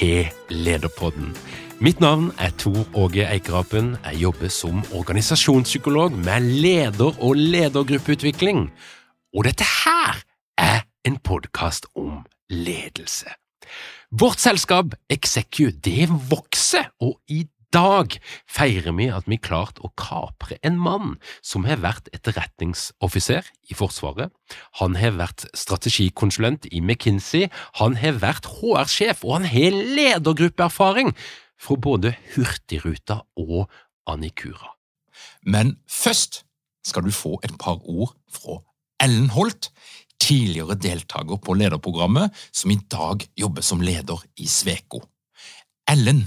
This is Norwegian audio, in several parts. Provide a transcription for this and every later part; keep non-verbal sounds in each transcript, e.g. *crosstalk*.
til Lederpodden. Mitt navn er Tor Åge Eikerapen. Jeg jobber som organisasjonspsykolog med leder- og ledergruppeutvikling. Og dette her er en podkast om ledelse. Vårt selskap Execu det vokser, og i dag feirer vi at vi klarte å kapre en mann som har vært etterretningsoffiser i Forsvaret. Han har vært strategikonsulent i McKinsey, han har vært HR-sjef, og han har ledergruppeerfaring fra både Hurtigruta og Anikura. Men først skal du få et par ord fra Ellen Holt, tidligere deltaker på lederprogrammet, som i dag jobber som leder i Sveko. Ellen,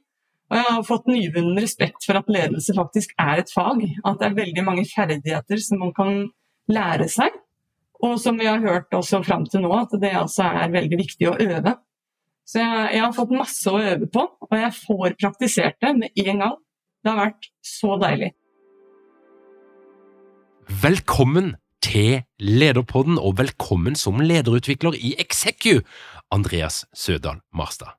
Og jeg har fått nyvunnen respekt for at ledelse faktisk er et fag. At det er veldig mange ferdigheter som man kan lære seg. Og som vi har hørt også fram til nå, at det altså er veldig viktig å øve. Så jeg, jeg, har fått masse å øve på, og jeg får praktisert det med en gang. Det har vært så deilig. Velkommen til Lederpodden, og velkommen som lederutvikler i Execu, Andreas Sødal Marstad.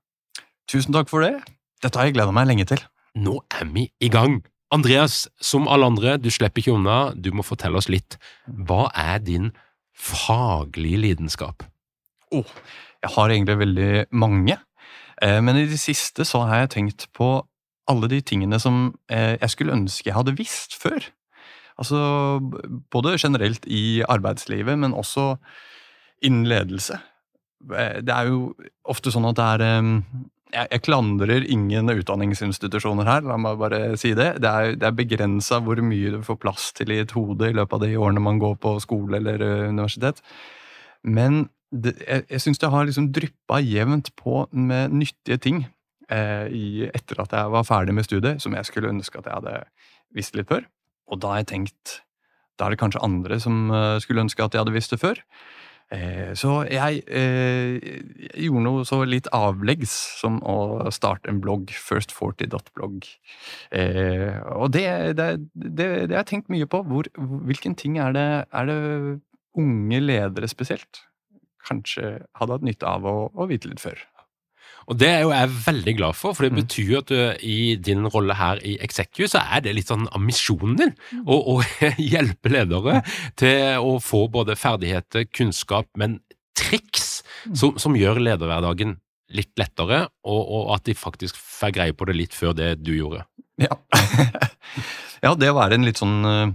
Tusen takk for det. Dette har jeg gleda meg lenge til. Nå er vi i gang! Andreas, som alle andre, du slipper ikke unna, du må fortelle oss litt. Hva er din faglige lidenskap? Oh, jeg har egentlig veldig mange, eh, men i det siste så har jeg tenkt på alle de tingene som eh, jeg skulle ønske jeg hadde visst før. Altså både generelt i arbeidslivet, men også innen ledelse. Eh, det er jo ofte sånn at det er jeg, jeg, klandrer ingen utdanningsinstitusjoner her, la meg bare si det. Det er, det er begrensa hvor mye du får plass til i et hode i løpet av de årene man går på skole eller universitet. Men det, jeg, jeg syns det har liksom dryppa jevnt på med nyttige ting eh, i, etter at jeg var ferdig med studiet, som jeg skulle ønske at jeg hadde visst litt før. Og da har jeg tenkt Da er det kanskje andre som skulle ønske at jeg hadde visst det før. Eh, så jeg, eh, gjorde noe så litt avleggs som å starte en blogg, first40.blogg. Eh, og det, det, det, det har jeg tenkt mye på. Hvor, hvilken ting er det, er det unge ledere spesielt kanskje hadde hatt nytte av å, å vite litt før? Og Det er jo jeg veldig glad for, for det betyr betyr at du, i din rolle her i Execu, så er det litt sånn ambisjonen din å, å *laughs* hjelpe ledere til å få både ferdigheter, kunnskap, men triks som, som gjør lederhverdagen litt lettere, og, og at de faktisk får greie på det litt før det du gjorde. Ja. *laughs* ja, det å være en litt sånn eh,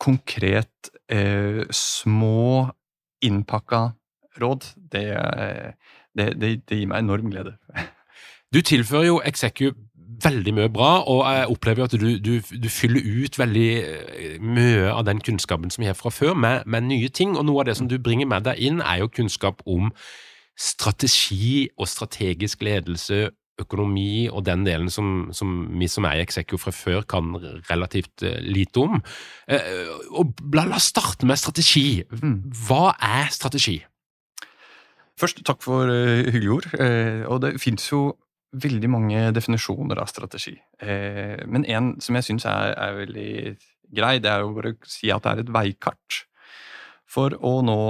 konkret, eh, små, innpakka råd, det, eh, det, det, det gir meg enorm glede. Du tilfører jo Execu veldig mye bra, og jeg opplever at du, du, du fyller ut veldig eh, mye av den kunnskapen som vi har fra før, med, med nye ting. Og noe av det som du bringer med deg inn, er jo kunnskap om strategi og strategisk ledelse, økonomi og den delen som, som vi som er i Execu fra før kan relativt eh, lite om. Eh, og la, la oss starte med strategi. Mm. Hva er strategi? Først, takk for uh, hyggelige ord. Uh, og det fins jo veldig mange definisjoner av strategi. Uh, men en som jeg syns er, er veldig grei, det er jo bare å si at det er et veikart for å nå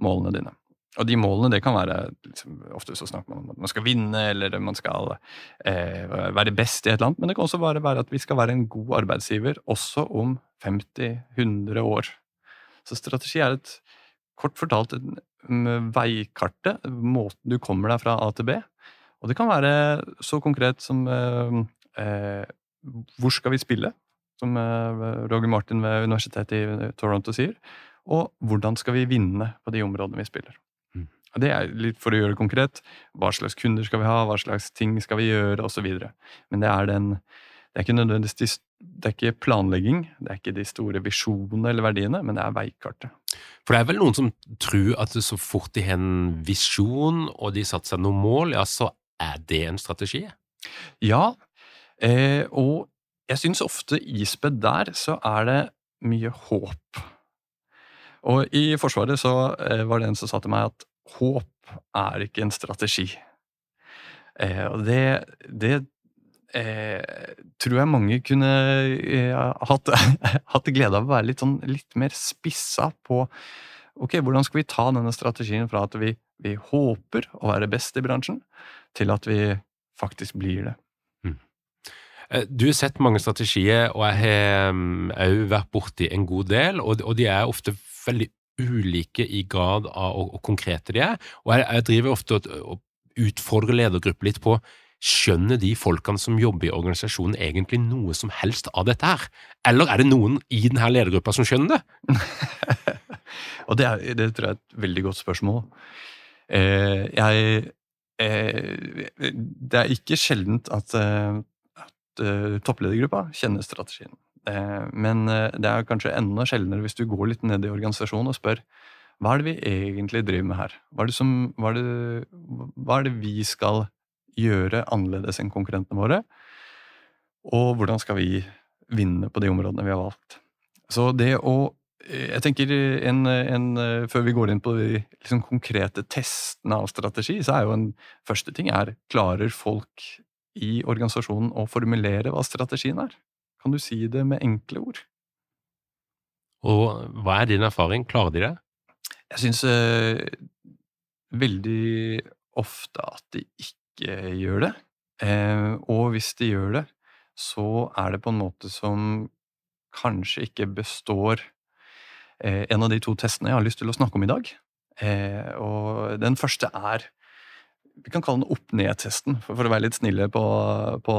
målene dine. Og de målene det kan være liksom, Ofte så snakker man om at man skal vinne, eller man skal være best i et eller annet, men det kan også være, være at vi skal være en god arbeidsgiver også om 50-100 år. Så strategi er et kort fortalt mm, veikartet, måten du kommer deg fra A til B. Og det kan være så konkret som eh, eh, Hvor skal vi spille? Som eh, Roger Martin ved Universitetet i Toronto sier. Og hvordan skal vi vinne på de områdene vi spiller? Mm. Det er litt for å gjøre det konkret. Hva slags kunder skal vi ha, hva slags ting skal vi gjøre, osv. Men det er den det er ikke nødvendigvis det er ikke planlegging, det er ikke de store visjonene eller verdiene, men det er veikartet. For det er vel noen som tror at så fort de har en visjon og de satt seg noen mål, ja, så er det en strategi? Ja, eh, og jeg syns ofte ispedd der så er det mye håp. Og i Forsvaret så eh, var det en som sa til meg at håp er ikke en strategi. Eh, og det, det eh, tror jeg mange kunne eh, hatt, *laughs* hatt glede av å være litt, sånn, litt mer spissa på ok, hvordan skal vi ta denne strategien fra at vi, vi håper å være best i bransjen, til at vi faktisk blir det. Eh, Du har sett mange strategier, og jeg har òg vært borti en god del, og de er ofte veldig ulike i grad av og konkrete de er. Og jeg driver ofte og, og utfordrer ledergrupper litt på Skjønner de folkene som jobber i organisasjonen egentlig noe som helst av dette her? Eller er det noen i denne ledergruppa som skjønner det? *laughs* Og det, er, det tror jeg er et veldig godt spørsmål. Eh, jeg eh, Det er ikke sjeldent at, eh, at uh, toppledergruppa kjenner strategien. Eh, men det er kanskje enda sjeldnere hvis du går litt ned i organisasjonen og spør hva er det vi egentlig driver med her? Hva er det, som, hva er det, hva er det vi skal gjøre annerledes enn konkurrentene våre? Og hvordan skal vi vinne på de områdene vi har valgt? Så det å eh, jeg tenker en, en, Før vi går inn på de liksom konkrete testene av strategi, så er jo en første ting er klarer folk i organisasjonen å formulere hva strategien er? Kan du si det med enkle ord? Og hva er din erfaring? Klarer de det? Jeg syns eh, veldig ofte at de ikke gjør det. Eh, og hvis de gjør det, så er det på en måte som kanskje ikke består eh, en av de to testene jeg har lyst til å snakke om i dag. Eh, og den første er Vi kan kalle den opp-ned-testen, for, å være litt snille på, på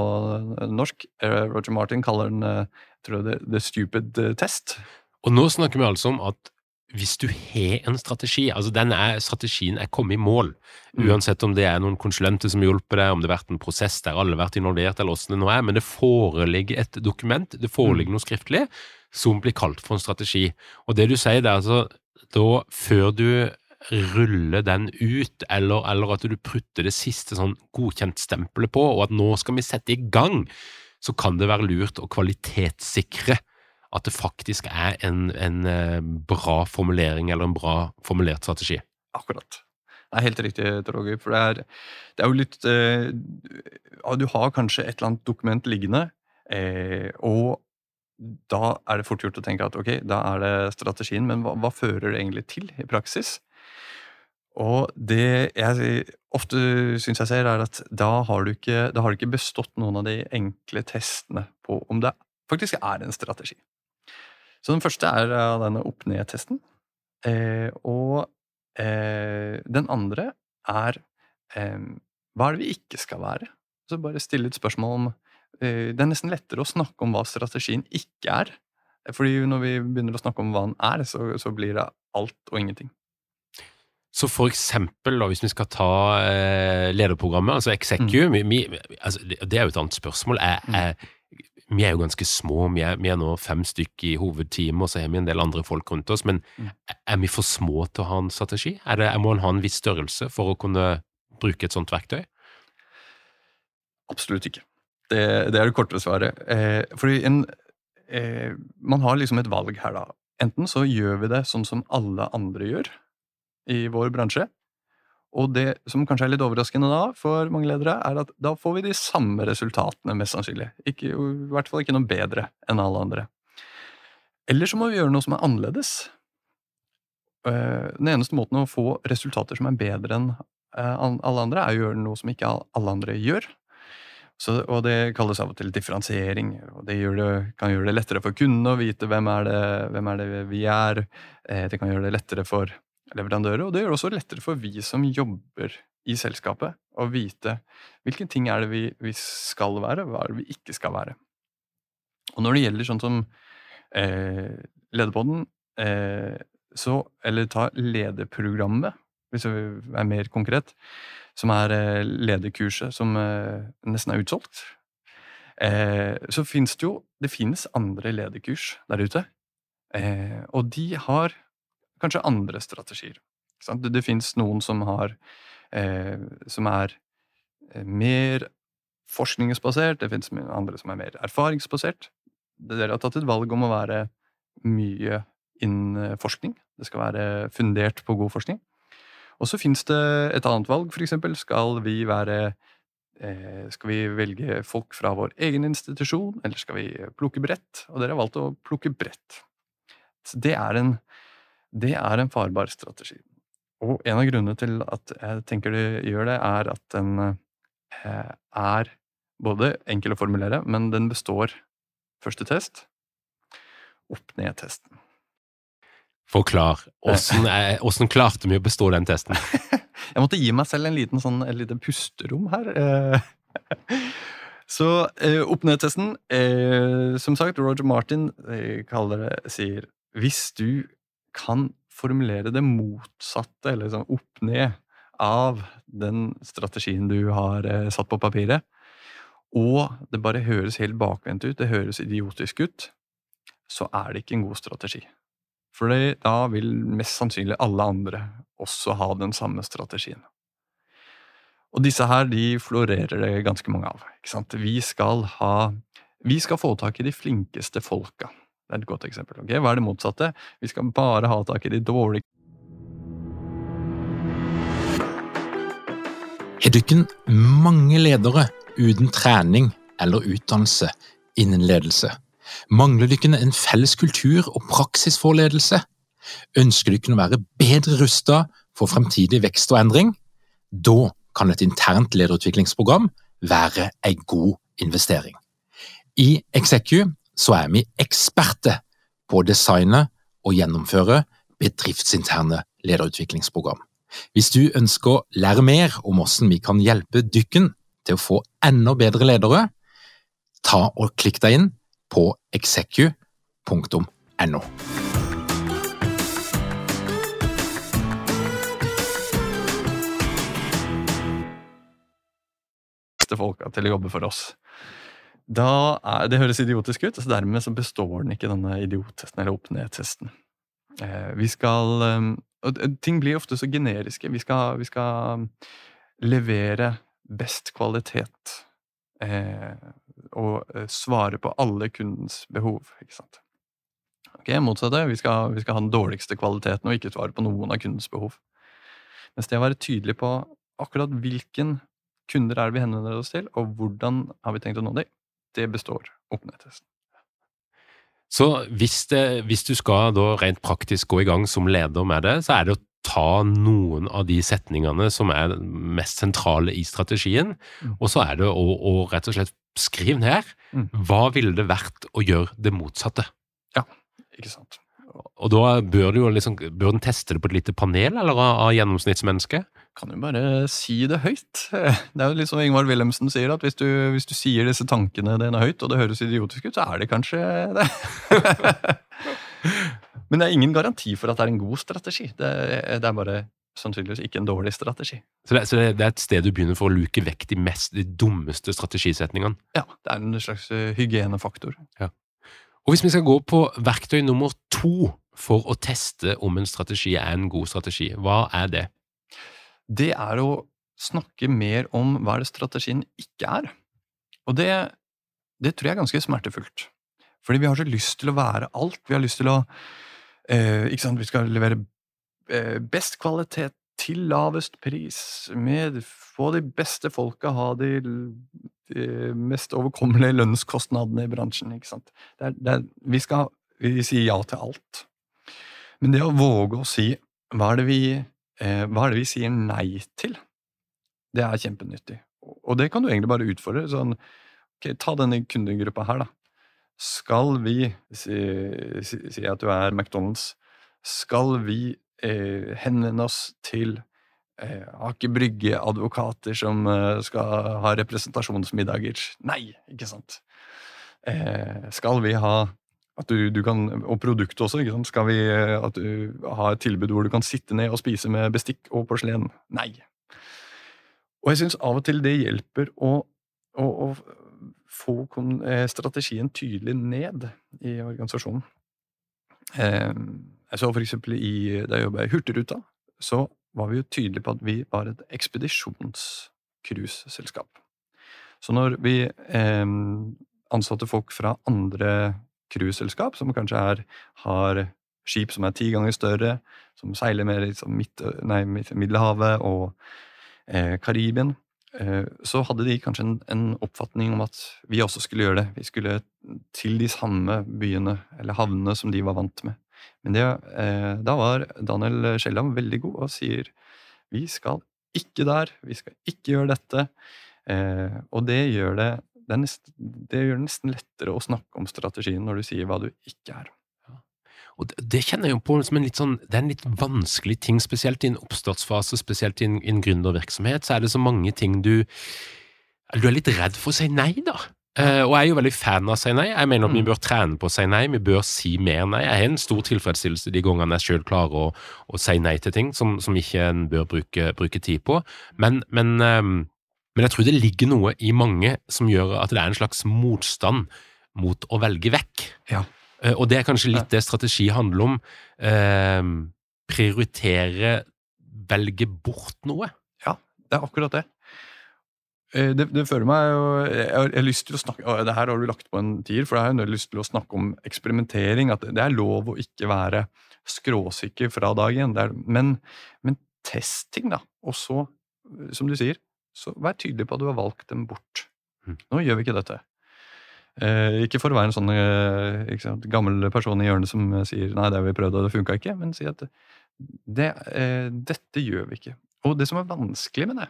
norsk. Roger Martin kaller den jeg tror det, the stupid test. Og nå snakker vi altså om at hvis du har en strategi, altså den er, strategien er kommet i mål, Mm. uansett om det er noen konsulenter som hjelper deg, om det har vært en prosess der alle har vært involvert, eller hvordan det nå er, men det foreligger et dokument, det Mm. foreligger noe skriftlig, som blir kalt for en strategi. Og det du sier der, altså, da før du ruller den ut, eller, eller at du prutter det siste sånn godkjent-stempelet på, og at nå skal vi sette i gang, så kan det være lurt å kvalitetssikre at det faktisk er en, en eh, bra formulering eller en bra formulert strategi. Akkurat. Det er helt riktig, Roger. For det er, det er jo litt eh, Du har kanskje et eller annet dokument liggende, eh, og da er det fort gjort å tenke at ok, da er det strategien, men hva, hva fører det egentlig til i praksis? Og det jeg ofte syns jeg ser, er at da har, du ikke, har du ikke bestått noen av de enkle testene på om det faktisk er en strategi. Så den første er denne opp-ned-testen. Eh, og Eh, den andre er eh, hva er det vi ikke skal være? Så bare stille et spørsmål om eh, Det er nesten lettere å snakke om hva strategien ikke er. Fordi når vi begynner å snakke om hva den er, så, så blir det alt og ingenting. Så for eksempel, da, hvis vi skal ta eh, lederprogrammet, altså Execu mm. altså, Det er jo et annet spørsmål. Er, mm. er, vi er jo ganske små, vi er, vi er nå fem stykker i hovedteamet, og så har vi en del andre folk rundt oss. Men mm. er vi for små til å ha en strategi? Er det, må en ha en viss størrelse for å kunne bruke et sånt verktøy? Absolutt ikke. Det, det er det korte svaret. Eh, fordi en, eh, man har liksom et valg her, da. Enten så gjør vi det sånn som alle andre gjør i vår bransje, og det som kanskje er litt overraskende da, for mange ledere, er at da får vi de samme resultatene, mest sannsynlig. Ikke, I hvert fall ikke noe bedre enn alle andre. Eller så må vi gjøre noe som er annerledes. Eh, den eneste måten å få resultater som er bedre enn eh, alle andre, er å gjøre noe som ikke alle andre gjør. Så, og det kalles av og til differensiering. og Det det, kan gjøre det lettere for kundene å vite hvem er det, hvem er det vi er. Eh, det kan gjøre det lettere for leverandører. Og det gjør det også lettere for vi som jobber i selskapet, å vite hvilke ting er det vi, vi skal være, hva er det vi ikke skal være. Og når det gjelder sånn som eh, Lederpodden, eh, så Eller ta lederprogrammet, hvis vi er mer konkret, som er eh, lederkurset som eh, nesten er utsolgt. Eh, så finnes det jo Det finnes andre lederkurs der ute. Eh, og de har kanskje andre strategier. Det, det fins noen som, har, eh, som er eh, mer forskningsbasert, det fins andre som er mer erfaringsbasert. Dere har tatt et valg om å være mye innen forskning. Det skal være fundert på god forskning. Og så fins det et annet valg, f.eks. Skal vi være eh, Skal vi velge folk fra vår egen institusjon, eller skal vi plukke bredt? Og dere har valgt å plukke bredt. Det er en det er en farbar strategi. Og en av grunnene til at jeg tenker det gjør det, er at den eh, er både enkel å formulere, men den består første test opp-ned-testen. Forklar. *laughs* Åssen klarte vi å bestå den testen? *laughs* jeg måtte gi meg selv en liten sånn, et lite pusterom her. Eh, *laughs* så eh, opp-ned-testen Som sagt, Roger Martin kaller det, sier hvis du kan formulere det motsatte, eller sånn opp ned, av den strategien du har eh, satt på papiret, og det bare høres helt bakvendt ut, det høres idiotisk ut, så er det ikke en god strategi. For da vil mest sannsynlig alle andre også ha den samme strategien. Og disse her de florerer det ganske mange av. Vi skal ha Vi skal få tak i de flinkeste folka. Det er et godt eksempel. Okay? Hva er det motsatte? Vi skal bare ha tak i de dårlige Har dere mange ledere uten trening eller utdannelse innen ledelse? Mangler dere en felles kultur og praksis for ledelse? Ønsker dere å være bedre rusta for fremtidig vekst og endring? Da kan et internt lederutviklingsprogram være en god investering. I Execu så er vi eksperter på å designe og gjennomføre bedriftsinterne lederutviklingsprogram. Hvis du ønsker å lære mer om hvordan vi kan hjelpe dykken til å få enda bedre ledere, ta og klikk deg inn på execu.no. folka til å jobbe for oss. Er, det høres idiotisk ut, så dermed så består den ikke, denne idiottesten eller opp-ned-testen. Eh, vi skal eh, og Ting blir ofte så generiske. Vi skal, vi skal levere best kvalitet. Eh, og eh, svare på alle kundens behov, ikke sant. Ok, Motsatt det. Vi skal, vi skal ha den dårligste kvaliteten og ikke svare på noen av kundens behov. Mens det å være tydelig på akkurat hvilken kunder er det vi henvender oss til, og hvordan har vi tenkt å nå dem, det består OpenAI-testen. Så hvis, det, hvis, du skal da rent praktisk gå i gang som leder med det, så er det å ta noen av de setningene som er mest sentrale i strategien, mm. og så er det å, å, rett og slett skrive ned mm. hva ville det vært å gjøre det motsatte. Ja, ikke sant. Og da bør du jo liksom, bør den teste det på et lite panel, eller av, av gjennomsnittsmennesket? Kan jo bare si det høyt. *laughs* Det er jo litt som Ingvar Wilhelmsen sier, at hvis du, hvis du sier disse tankene dine høyt, og det høres idiotisk ut, så er det kanskje det. *laughs* Men det er ingen garanti for at det er en god strategi. Det, det er bare sannsynligvis ikke en dårlig strategi. Så, det, så det, er et sted du begynner for å luke vekk de, mest, de dummeste strategisetningene? Ja, det er en slags eh, hygienefaktor. Ja. Og Hvis vi skal gå på verktøy nummer to for å teste om en strategi er en god strategi, hva er det? Det er å snakke mer om hva det strategien ikke er. Og det, det tror jeg er ganske smertefullt. Fordi vi har så lyst til å være alt. Vi har lyst til å eh, ikke sant, Vi skal levere eh, best kvalitet til lavest pris, med få de beste folka, ha de, de, mest overkommelige lønnskostnadene i bransjen. ikke sant? Det er, det er, vi skal vi sier ja til alt. Men det å våge å si hva er det vi, hva er det vi sier nei til, det er kjempenyttig. Og det kan du egentlig bare utfordre. sånn, okay, Ta denne kundegruppa her, da. Skal vi Si, si, si at du er McDonald's. Skal vi eh, henvende oss til eh, Aker Brygge-advokater som eh, skal ha representasjonsmiddager? Nei, ikke sant? Eh, skal vi ha at du, du kan, og produktet også. ikke sant? Skal vi eh, at du ha et tilbud hvor du kan sitte ned og spise med bestikk og porselen? Nei. Og jeg syns av og til det hjelper å, å, å få eh, strategien tydelig ned i organisasjonen. Eh, jeg så for eksempel i, Da jeg jobba i Hurtigruta, så var vi jo tydelige på at vi var et ekspedisjonscruiseselskap. Så når vi eh, ansatte folk fra andre cruiseselskap, som kanskje er, har skip som er ti ganger større, som seiler mer liksom, midt, nei, Middelhavet og eh, Karibien, Eh, så hadde de kanskje en, en, oppfatning om at vi også skulle gjøre det. Vi skulle til de samme byene eller havnene som de var vant med. Men det, eh, da var Daniel Skjellam veldig god og sier vi skal ikke der, vi skal ikke gjøre dette. Eh, og det gjør det, det, nest, det gjør det nesten lettere å snakke om strategien når du sier hva du ikke er. Og det, det kjenner jeg jo på som en litt sånn, det er en litt vanskelig ting, spesielt i en oppstartsfase, spesielt i en, i en gründervirksomhet, så er det så mange ting du Du er litt redd for å si nei, da. Uh, og jeg er jo veldig fan av å si nei. Jeg mener at vi mm. bør trene på å si nei. Vi bør si mer nei. Jeg har en stor tilfredsstillelse de gangene jeg sjøl klarer å, å, si nei til ting som, som ikke en bør bruke, bruke, tid på. Men, men, um, men, jeg tror det ligger noe i mange som gjør at det er en slags motstand mot å velge vekk. Ja. Eh, og det er kanskje litt det strategi handler om. Eh, prioritere, velge bort noe. Ja, det er akkurat det. Eh, det, det fører meg jo jeg, jeg, har lyst til å snakke, Det her har du lagt på en tier, for jeg har lyst til å snakke om eksperimentering. At det er lov å ikke være skråsikker fra dag én. Men, men testing, da. Og så, som du sier, så vær tydelig på at du har valgt dem bort. Mm. Nå gjør vi ikke dette. Eh, ikke for å være en sånn eh, sant, gammel person i hjørnet som eh, sier 'nei, det har vi prøvd, og det funka ikke', men si at det, eh, dette gjør vi ikke. Og det som er vanskelig med det,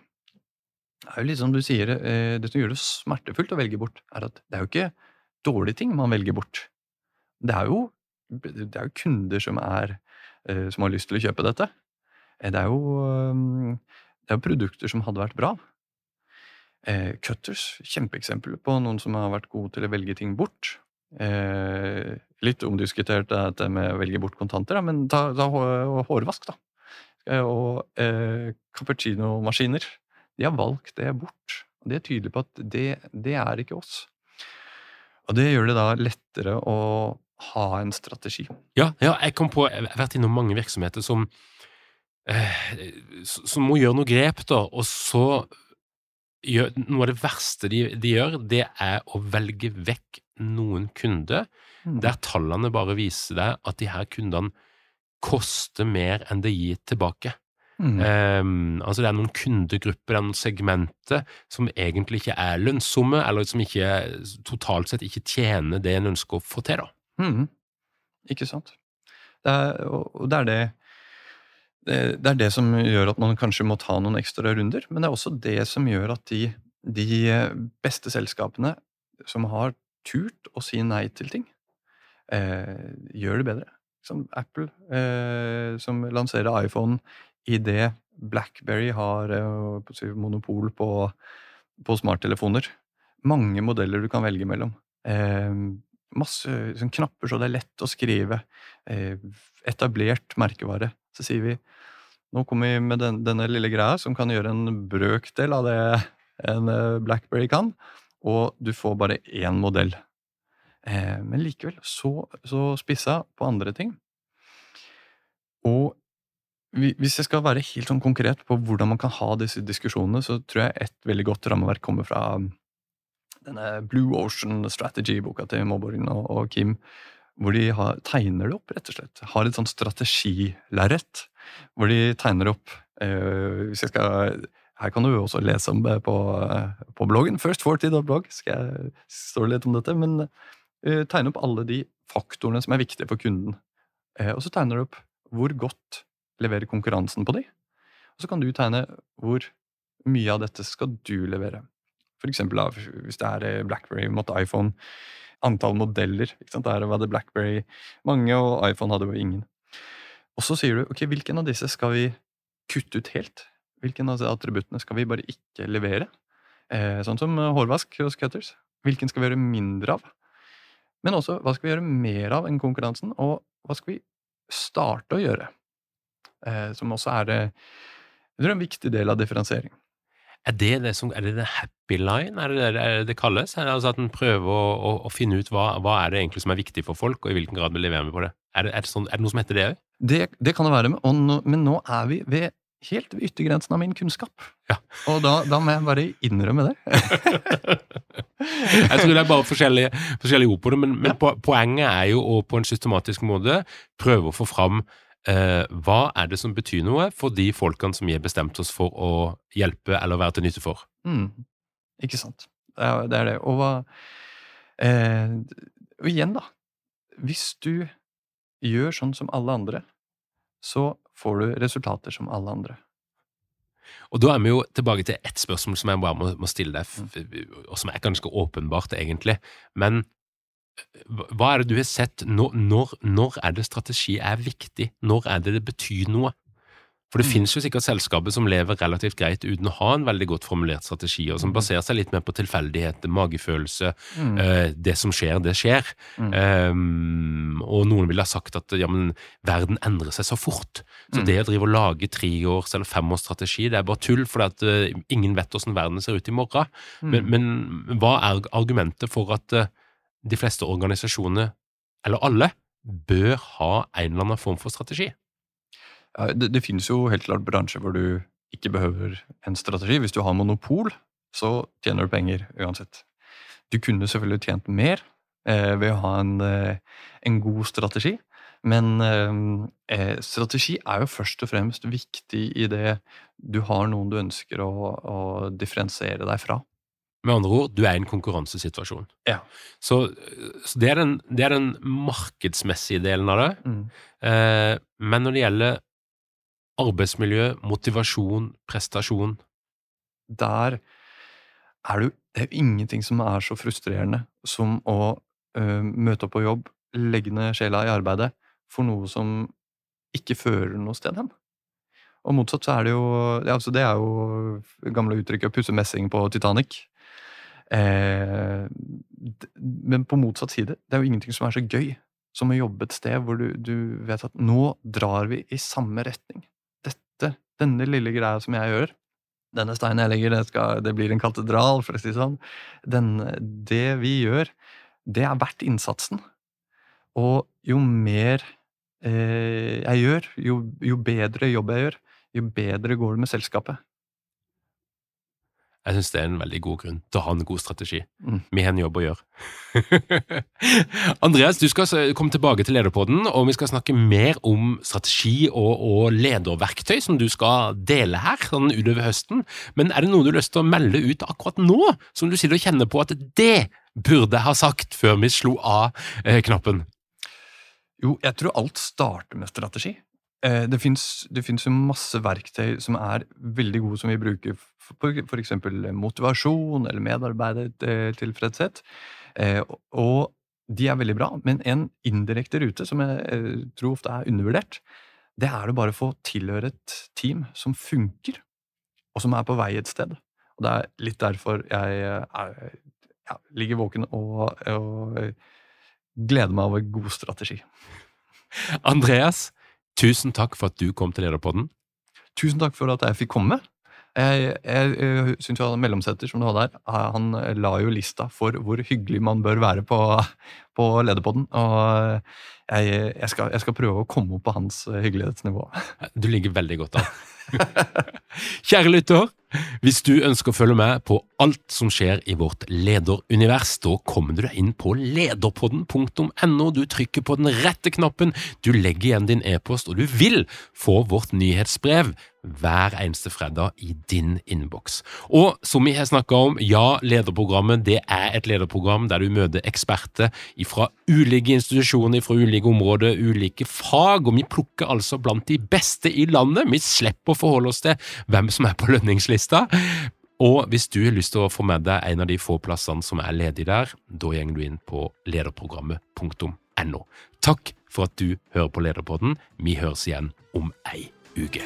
er jo litt som du sier, eh, det som gjør det smertefullt å velge bort, er at det er jo ikke dårlige ting man velger bort. Det er jo, det er jo kunder som, er, eh, som har lyst til å kjøpe dette. Det er jo, det er produkter som hadde vært bra. Eh, cutters, kjempeeksempel på noen som har vært gode til å velge ting bort. Eh, litt omdiskutert dette med å velge bort kontanter, da, men ta, ta hårvask, da. Eh, og eh, cappuccinomaskiner. De har valgt det bort. Og de er tydelige på at det, det er ikke oss. Og det gjør det da lettere å ha en strategi. Ja, ja jeg kom på, jeg har vært innom mange virksomheter som, som må gjøre noe grep, da, og så gjør, noe av det verste de, de, gjør, det er å velge vekk noen kunder mm. der tallene bare viser deg at de her kundene koster mer enn det gir tilbake. Mm. Um, altså Det er noen kundegrupper, det er noen segmenter som egentlig ikke er lønnsomme, eller som ikke totalt sett ikke tjener det en ønsker å få til. da. Mm. Ikke sant. Det er, og det er det, det er det som gjør at man kanskje må ta noen ekstra runder, men det er også det som gjør at de, de beste selskapene som har turt å si nei til ting, eh, gjør det bedre. Som Apple, eh, som lanserer iPhone idet Blackberry har eh, monopol på, på smarttelefoner. Mange modeller du kan velge mellom. Eh, masse sånn, knapper så det er lett å skrive. Eh, etablert merkevare. Så sier vi nå kommer vi med den, denne lille greia som kan gjøre en brøkdel av det en eh, Blackberry kan, og du får bare én modell. Eh, men likevel så, så spissa på andre ting. Og hvis jeg skal være helt sånn konkret på hvordan man kan ha disse diskusjonene, så tror jeg et veldig godt rammeverk kommer fra denne Blue Ocean Strategy-boka til Måborgen og, Kim, hvor de har, tegner det opp, rett og slett. Har et sånt strategilerret hvor de tegner opp eh, Hvis jeg skal Her kan du jo også lese om det på, på bloggen. First40.blogg jeg stå litt om dette. Men uh, tegne opp alle de faktorene som er viktige for kunden. Uh, og så tegner du opp hvor godt leverer konkurransen på de. Og så kan du tegne hvor mye av dette skal du levere. For eksempel hvis det er eh, BlackBerry mot iPhone. Antall modeller. ikke sant? Der var det BlackBerry mange, og iPhone hadde jo ingen. Og så sier du ok, hvilken av disse skal vi kutte ut helt? Hvilken av disse attributtene skal vi bare ikke levere? Eh, sånn som hårvask hos Cutters. Hvilken skal vi gjøre mindre av? Men også hva skal vi gjøre mer av enn konkurransen, og hva skal vi starte å gjøre? Eh, som også er, det er en viktig del av differensiering. Er det det, som, er det, det happy line, er det det det, kalles? Altså At en prøver å, å, å, finne ut hva, hva er det egentlig som er viktig for folk, og i hvilken grad vi leverer med på det? Er det, er det, sånn, er det noe som heter det òg? Det, det, kan det være, nå, men nå er vi ved, helt ved yttergrensen av min kunnskap. Ja. Og da, da, må jeg bare innrømme det. *laughs* jeg tror det er bare forskjellige, forskjellige ord på det, men, men ja. poenget er jo å på en systematisk måte prøve å få fram Eh, hva er det som betyr noe for de folkene som vi har bestemt oss for å hjelpe eller være til nytte for? Mm. Ikke sant. Det er det. Er det. Og, hva, eh, og igjen, da. Hvis du gjør sånn som alle andre, så får du resultater som alle andre. Og da er vi jo tilbake til ett spørsmål som jeg bare må, må stille deg, mm. og som er ganske åpenbart, egentlig. Men hva er det du har sett? Når, når, når, er det strategi er viktig? Når er det det betyr noe? For det mm. finnes jo sikkert selskaper som lever relativt greit uten å ha en veldig godt formulert strategi, og som mm. baserer seg litt mer på tilfeldighet, magefølelse. Mm. eh, det som skjer, det skjer. Mm. Um, og noen ville ha sagt at ja, men verden endrer seg så fort. Så mm. det å drive og lage treårs- eller femårsstrategi, det er bare tull, for at, uh, ingen vet hvordan verden ser ut i morgen. Mm. Men, men, hva er argumentet for at uh, de fleste organisasjoner, eller alle, bør ha en eller annen form for strategi. Ja, det, det, finnes jo helt klart bransjer hvor du ikke behøver en strategi. Hvis du har monopol, så tjener du penger uansett. Du kunne selvfølgelig tjent mer eh, ved å ha en, eh, en, god strategi, men eh, eh, strategi er jo først og fremst viktig i det du har noen du ønsker å, å differensiere deg fra. Med andre ord, du er i en konkurransesituasjon. Ja. Så, så det, er den, det, er den, markedsmessige delen av det. Mm. Eh, men når det gjelder arbeidsmiljø, motivasjon, prestasjon Der er du Det er ingenting som er så frustrerende som å ø, møte opp på jobb, legge ned sjela i arbeidet for noe som ikke fører noe sted hen. Og motsatt så er det jo ja, altså Det er jo gamle uttrykket 'pusse messing på Titanic'. Eh, men på motsatt side, det er jo ingenting som er så gøy som å jobbe et sted hvor du, du vet at nå drar vi i samme retning. Dette, denne lille greia som jeg gjør, denne steinen jeg legger, det, skal, det blir en katedral, for å si det sånn. Den, det vi gjør, det er verdt innsatsen. Og jo mer eh, jeg gjør, jo, jo bedre jobb jeg gjør, jo bedre går det med selskapet. Jeg syns det er en veldig god grunn til å ha en god strategi. Mm. Vi har en jobb å gjøre. *laughs* Andreas, du skal komme tilbake til Lederpodden, og vi skal snakke mer om strategi og, og lederverktøy som du skal dele her sånn utover høsten. Men er det noe du har lyst til å melde ut akkurat nå, som du sitter og kjenner på at det burde jeg ha sagt før vi slo av eh, knappen? Jo, jeg tror alt starter med strategi. Eh, Det fins masse verktøy som er veldig gode, som vi bruker for f.eks. motivasjon eller medarbeidertilfredshet. Eh, Og de er veldig bra, men en indirekte rute som jeg eh, tror ofte er undervurdert, det er å bare få tilhøre et team som funker, og som er på vei et sted. Og det er litt derfor jeg eh, er, ja, ligger våken og, og eh, gleder meg over god strategi. Andreas, tusen takk for at du kom til Lederpodden. Tusen takk for at jeg fikk komme. Jeg, jeg, jeg syns mellomsetter som du hadde her, eh, han la jo lista for hvor hyggelig man bør være på, på lederpodden. Og jeg, jeg, skal, jeg skal prøve å komme opp på hans hyggelighetsnivå. Du ligger veldig godt an. *laughs* Kjære lytter, hvis du ønsker å følge med på alt som skjer i vårt lederunivers, da kommer du deg inn på lederpodden.no. Du trykker på den rette knappen, du legger igjen din e-post, og du vil få vårt nyhetsbrev hver eneste fredag i din innboks. Og som vi har snakka om, ja, lederprogrammet det er et lederprogram der du møter eksperter fra ulike institusjoner, fra ulike områder, ulike fag, og vi plukker altså blant de beste i landet. Vi slipper å forholde oss til hvem som er på lønningslista. Og hvis du har lyst til å få med deg en av de få plassene som er ledige der, da går du inn på lederprogrammet.no. Takk for at du hører på Lederpodden. Vi høres igjen om ei uke.